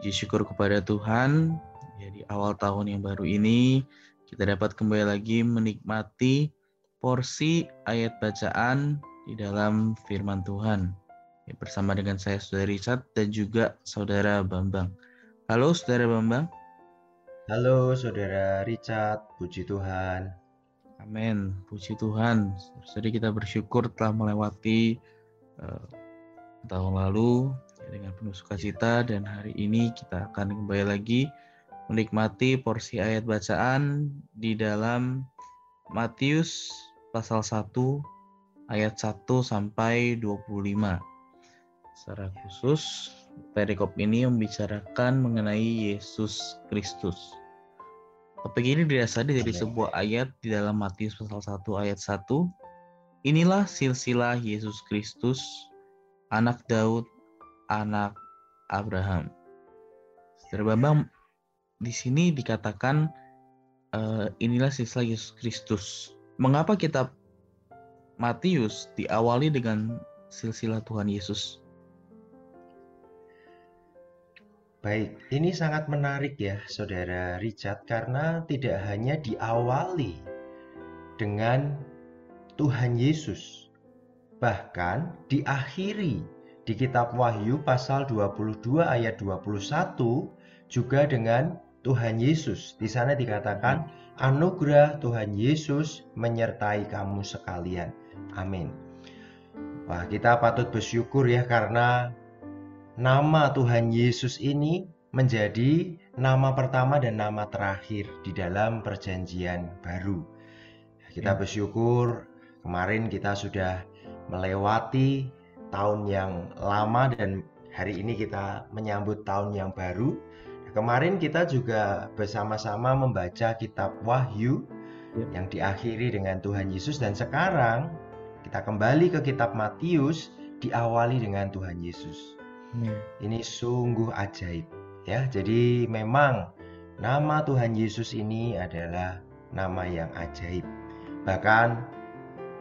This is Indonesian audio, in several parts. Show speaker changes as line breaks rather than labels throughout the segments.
Puji syukur kepada Tuhan, ya di awal tahun yang baru ini kita dapat kembali lagi menikmati porsi ayat bacaan di dalam firman Tuhan. Ya, bersama dengan saya Saudara Richard dan juga Saudara Bambang. Halo Saudara Bambang.
Halo Saudara Richard, puji Tuhan.
Amin, puji Tuhan. Jadi kita bersyukur telah melewati uh, tahun lalu dengan penuh sukacita dan hari ini kita akan kembali lagi menikmati porsi ayat bacaan di dalam Matius pasal 1 ayat 1 sampai 25. Secara khusus perikop ini membicarakan mengenai Yesus Kristus. Topik ini didasari dari sebuah ayat di dalam Matius pasal 1 ayat 1. Inilah silsilah Yesus Kristus, anak Daud anak Abraham. Saudara Bambang, di sini dikatakan uh, inilah sisa Yesus Kristus. Mengapa kitab Matius diawali dengan silsilah Tuhan Yesus?
Baik, ini sangat menarik ya Saudara Richard karena tidak hanya diawali dengan Tuhan Yesus, bahkan diakhiri di kitab Wahyu pasal 22 ayat 21 juga dengan Tuhan Yesus. Di sana dikatakan anugerah Tuhan Yesus menyertai kamu sekalian. Amin. Wah, kita patut bersyukur ya karena nama Tuhan Yesus ini menjadi nama pertama dan nama terakhir di dalam perjanjian baru. Kita ya. bersyukur kemarin kita sudah melewati tahun yang lama dan hari ini kita menyambut tahun yang baru. Kemarin kita juga bersama-sama membaca kitab Wahyu ya. yang diakhiri dengan Tuhan Yesus dan sekarang kita kembali ke kitab Matius diawali dengan Tuhan Yesus. Ya. Ini sungguh ajaib ya. Jadi memang nama Tuhan Yesus ini adalah nama yang ajaib. Bahkan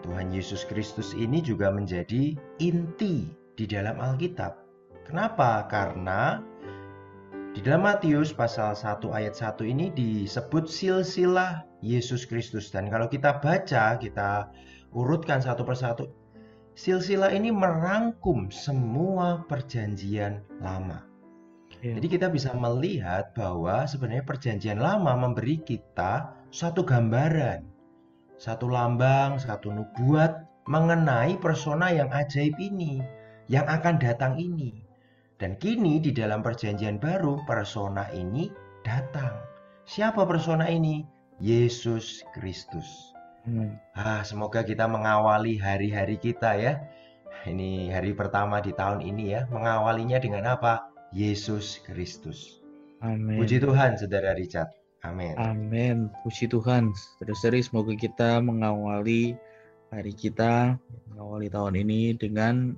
Tuhan Yesus Kristus ini juga menjadi inti di dalam Alkitab. Kenapa? Karena di dalam Matius pasal 1 ayat 1 ini disebut silsilah Yesus Kristus. Dan kalau kita baca, kita urutkan satu persatu, silsilah ini merangkum semua perjanjian lama. Ya. Jadi kita bisa melihat bahwa sebenarnya perjanjian lama memberi kita satu gambaran satu lambang, satu nubuat mengenai persona yang ajaib ini, yang akan datang ini. Dan kini di dalam perjanjian baru, persona ini datang. Siapa persona ini? Yesus Kristus. Hmm. Ah, semoga kita mengawali hari-hari kita ya. Ini hari pertama di tahun ini ya. Mengawalinya dengan apa? Yesus Kristus. Amin. Puji Tuhan, Saudara Richard. Amin.
Amin. Puji Tuhan. Terus-terus semoga kita mengawali hari kita, mengawali tahun ini dengan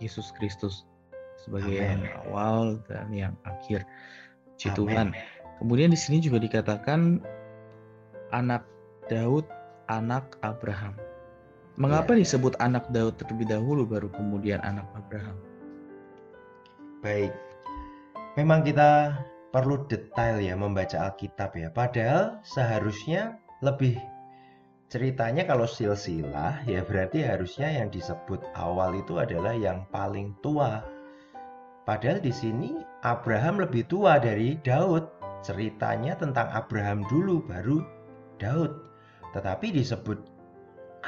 Yesus Kristus sebagai Amin. yang awal dan yang akhir. Puji Amin. Tuhan. Kemudian di sini juga dikatakan anak Daud, anak Abraham. Mengapa ya. disebut anak Daud terlebih dahulu baru kemudian anak Abraham?
Baik. Memang kita perlu detail ya membaca Alkitab ya. Padahal seharusnya lebih ceritanya kalau silsilah ya berarti harusnya yang disebut awal itu adalah yang paling tua. Padahal di sini Abraham lebih tua dari Daud. Ceritanya tentang Abraham dulu baru Daud. Tetapi disebut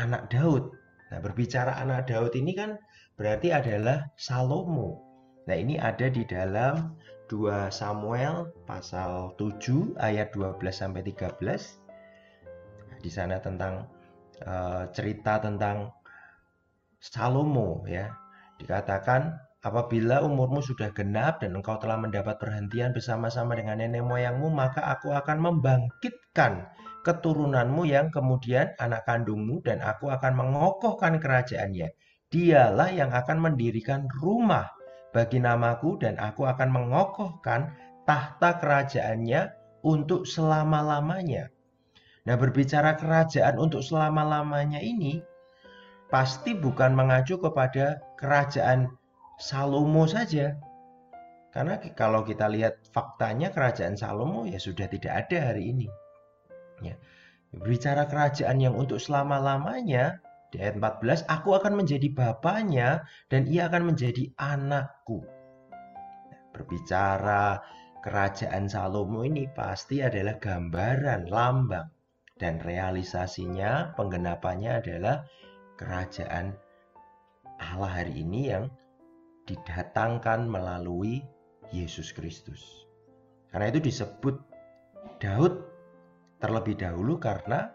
anak Daud. Nah, berbicara anak Daud ini kan berarti adalah Salomo. Nah, ini ada di dalam 2 Samuel pasal 7 ayat 12 sampai 13. Di sana tentang uh, cerita tentang Salomo ya. Dikatakan apabila umurmu sudah genap dan engkau telah mendapat perhentian bersama-sama dengan nenek moyangmu, maka aku akan membangkitkan keturunanmu yang kemudian anak kandungmu dan aku akan mengokohkan kerajaannya. Dialah yang akan mendirikan rumah bagi namaku dan aku akan mengokohkan tahta kerajaannya untuk selama-lamanya. Nah, berbicara kerajaan untuk selama-lamanya ini pasti bukan mengacu kepada kerajaan Salomo saja. Karena kalau kita lihat faktanya kerajaan Salomo ya sudah tidak ada hari ini. Ya. Bicara kerajaan yang untuk selama-lamanya di ayat 14, aku akan menjadi bapaknya dan ia akan menjadi anakku. Berbicara kerajaan Salomo ini pasti adalah gambaran, lambang. Dan realisasinya, penggenapannya adalah kerajaan Allah hari ini yang didatangkan melalui Yesus Kristus. Karena itu disebut Daud terlebih dahulu karena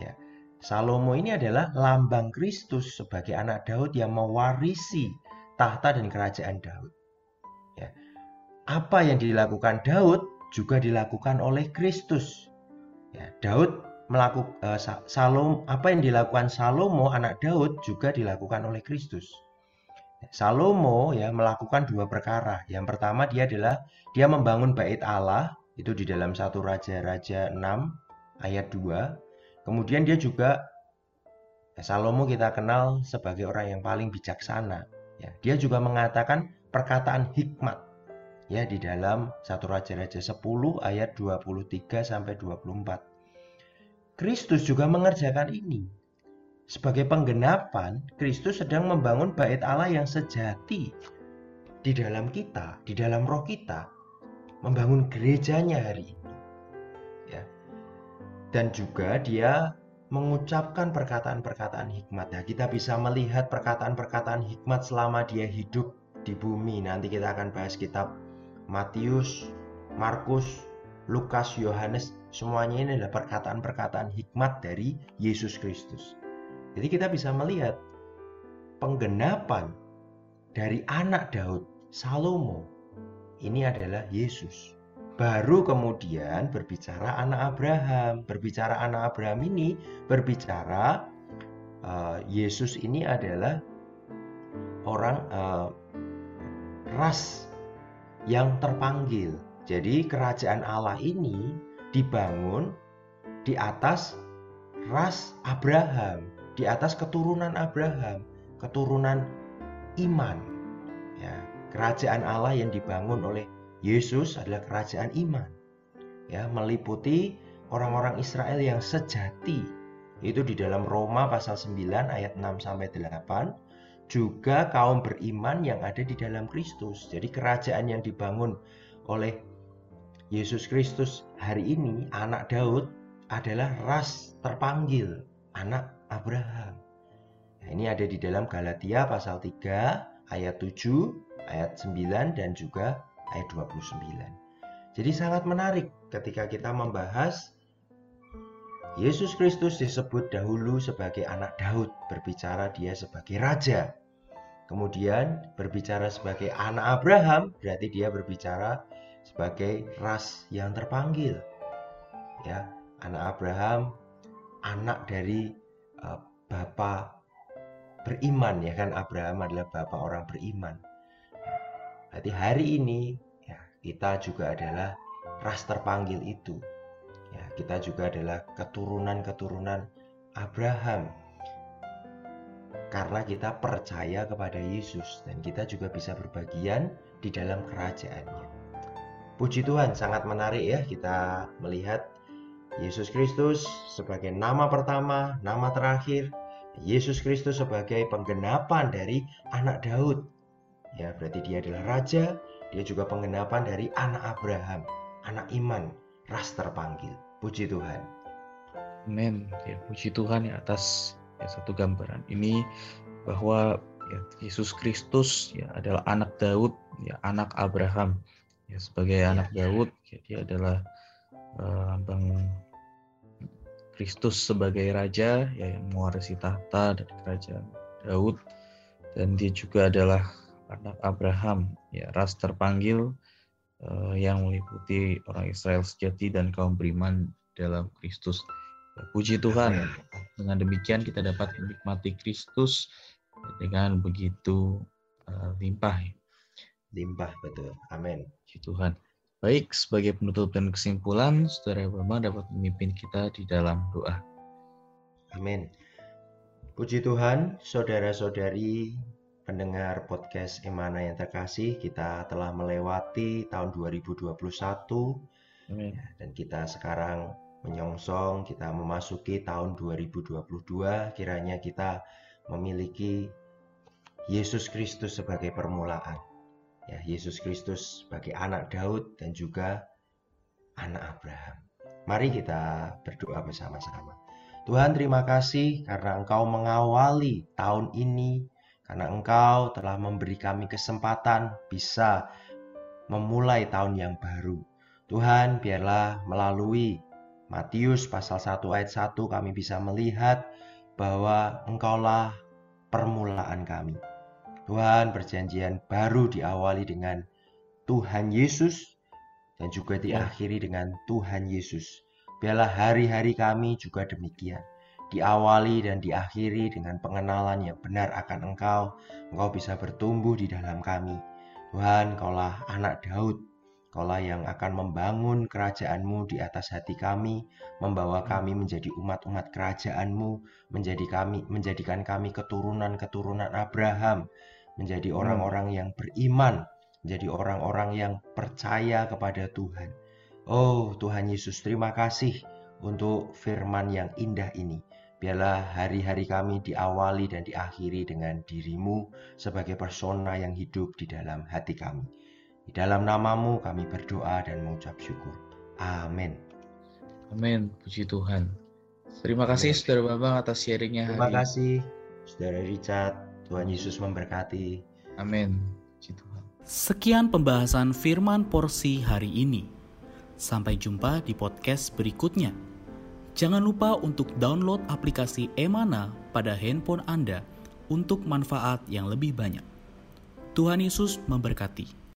ya Salomo ini adalah lambang Kristus sebagai anak Daud yang mewarisi tahta dan kerajaan Daud. Ya. Apa yang dilakukan Daud juga dilakukan oleh Kristus. Ya, Daud melakukan uh, Salom apa yang dilakukan Salomo anak Daud juga dilakukan oleh Kristus. Salomo ya melakukan dua perkara. Yang pertama dia adalah dia membangun bait Allah itu di dalam satu raja-raja 6 ayat 2. Kemudian dia juga ya, Salomo kita kenal sebagai orang yang paling bijaksana. Ya, dia juga mengatakan perkataan hikmat ya di dalam satu raja-raja 10 ayat 23 sampai 24. Kristus juga mengerjakan ini. Sebagai penggenapan, Kristus sedang membangun bait Allah yang sejati di dalam kita, di dalam roh kita, membangun gerejanya hari ini. Dan juga dia mengucapkan perkataan-perkataan hikmat. Nah, kita bisa melihat perkataan-perkataan hikmat selama dia hidup di bumi. Nanti kita akan bahas kitab Matius, Markus, Lukas, Yohanes. Semuanya ini adalah perkataan-perkataan hikmat dari Yesus Kristus. Jadi kita bisa melihat penggenapan dari anak Daud, Salomo, ini adalah Yesus. Baru kemudian berbicara anak Abraham. Berbicara anak Abraham ini berbicara uh, Yesus ini adalah orang uh, ras yang terpanggil. Jadi kerajaan Allah ini dibangun di atas ras Abraham di atas keturunan Abraham, keturunan iman. Ya, kerajaan Allah yang dibangun oleh Yesus adalah kerajaan iman. Ya, meliputi orang-orang Israel yang sejati. Itu di dalam Roma pasal 9 ayat 6 sampai 8 juga kaum beriman yang ada di dalam Kristus. Jadi kerajaan yang dibangun oleh Yesus Kristus hari ini, anak Daud, adalah ras terpanggil, anak Abraham. Nah, ini ada di dalam Galatia pasal 3 ayat 7, ayat 9 dan juga ayat 29. Jadi sangat menarik ketika kita membahas Yesus Kristus disebut dahulu sebagai anak Daud, berbicara dia sebagai raja. Kemudian berbicara sebagai anak Abraham, berarti dia berbicara sebagai ras yang terpanggil. Ya, anak Abraham, anak dari uh, bapa beriman ya kan Abraham adalah bapak orang beriman. Berarti hari ini ya kita juga adalah ras terpanggil itu. Ya, kita juga adalah keturunan-keturunan Abraham. Karena kita percaya kepada Yesus dan kita juga bisa berbagian di dalam kerajaannya. Puji Tuhan, sangat menarik ya kita melihat Yesus Kristus sebagai nama pertama, nama terakhir, Yesus Kristus sebagai penggenapan dari anak Daud. Ya, berarti dia adalah raja, dia juga penggenapan dari anak Abraham, anak iman, ras terpanggil. Puji Tuhan.
Amin. Ya, puji Tuhan ya atas ya, satu gambaran ini bahwa ya, Yesus Kristus ya adalah anak Daud, ya anak Abraham. Ya sebagai ya, anak. Daud, ya, dia adalah uh, bang Kristus sebagai raja ya, yang mewarisi tahta dari kerajaan Daud dan dia juga adalah anak Abraham, ya ras terpanggil uh, yang meliputi orang Israel sejati dan kaum beriman dalam Kristus. Ya, puji Tuhan, dengan demikian kita dapat menikmati Kristus dengan begitu uh, limpah.
Limpah betul, amin.
Puji Tuhan. Baik, sebagai penutup dan kesimpulan, Saudara Bama dapat memimpin kita di dalam doa.
Amin. Puji Tuhan, saudara-saudari pendengar podcast Emana yang terkasih, kita telah melewati tahun 2021 Amin. Ya, dan kita sekarang menyongsong, kita memasuki tahun 2022, kiranya kita memiliki Yesus Kristus sebagai permulaan. Ya, Yesus Kristus sebagai anak Daud dan juga anak Abraham. Mari kita berdoa bersama-sama. Tuhan terima kasih karena Engkau mengawali tahun ini, karena Engkau telah memberi kami kesempatan bisa memulai tahun yang baru. Tuhan biarlah melalui Matius pasal 1 ayat 1 kami bisa melihat bahwa Engkaulah permulaan kami. Tuhan perjanjian baru diawali dengan Tuhan Yesus dan juga diakhiri dengan Tuhan Yesus. Biarlah hari-hari kami juga demikian. Diawali dan diakhiri dengan pengenalan yang benar akan Engkau. Engkau bisa bertumbuh di dalam kami. Tuhan, Kaulah anak Daud. Kaulah yang akan membangun kerajaanmu di atas hati kami, membawa kami menjadi umat-umat kerajaanmu, menjadi kami, menjadikan kami keturunan-keturunan Abraham, menjadi orang-orang yang beriman, menjadi orang-orang yang percaya kepada Tuhan. Oh Tuhan Yesus, terima kasih untuk firman yang indah ini. Biarlah hari-hari kami diawali dan diakhiri dengan dirimu sebagai persona yang hidup di dalam hati kami. Di dalam namamu kami berdoa dan mengucap syukur. Amin.
Amin. Puji Tuhan. Terima kasih Amin. Saudara Bambang atas sharingnya.
Terima hari. kasih Saudara Richard. Tuhan Yesus memberkati.
Amin. Puji Tuhan.
Sekian pembahasan firman porsi hari ini. Sampai jumpa di podcast berikutnya. Jangan lupa untuk download aplikasi Emana pada handphone Anda untuk manfaat yang lebih banyak. Tuhan Yesus memberkati.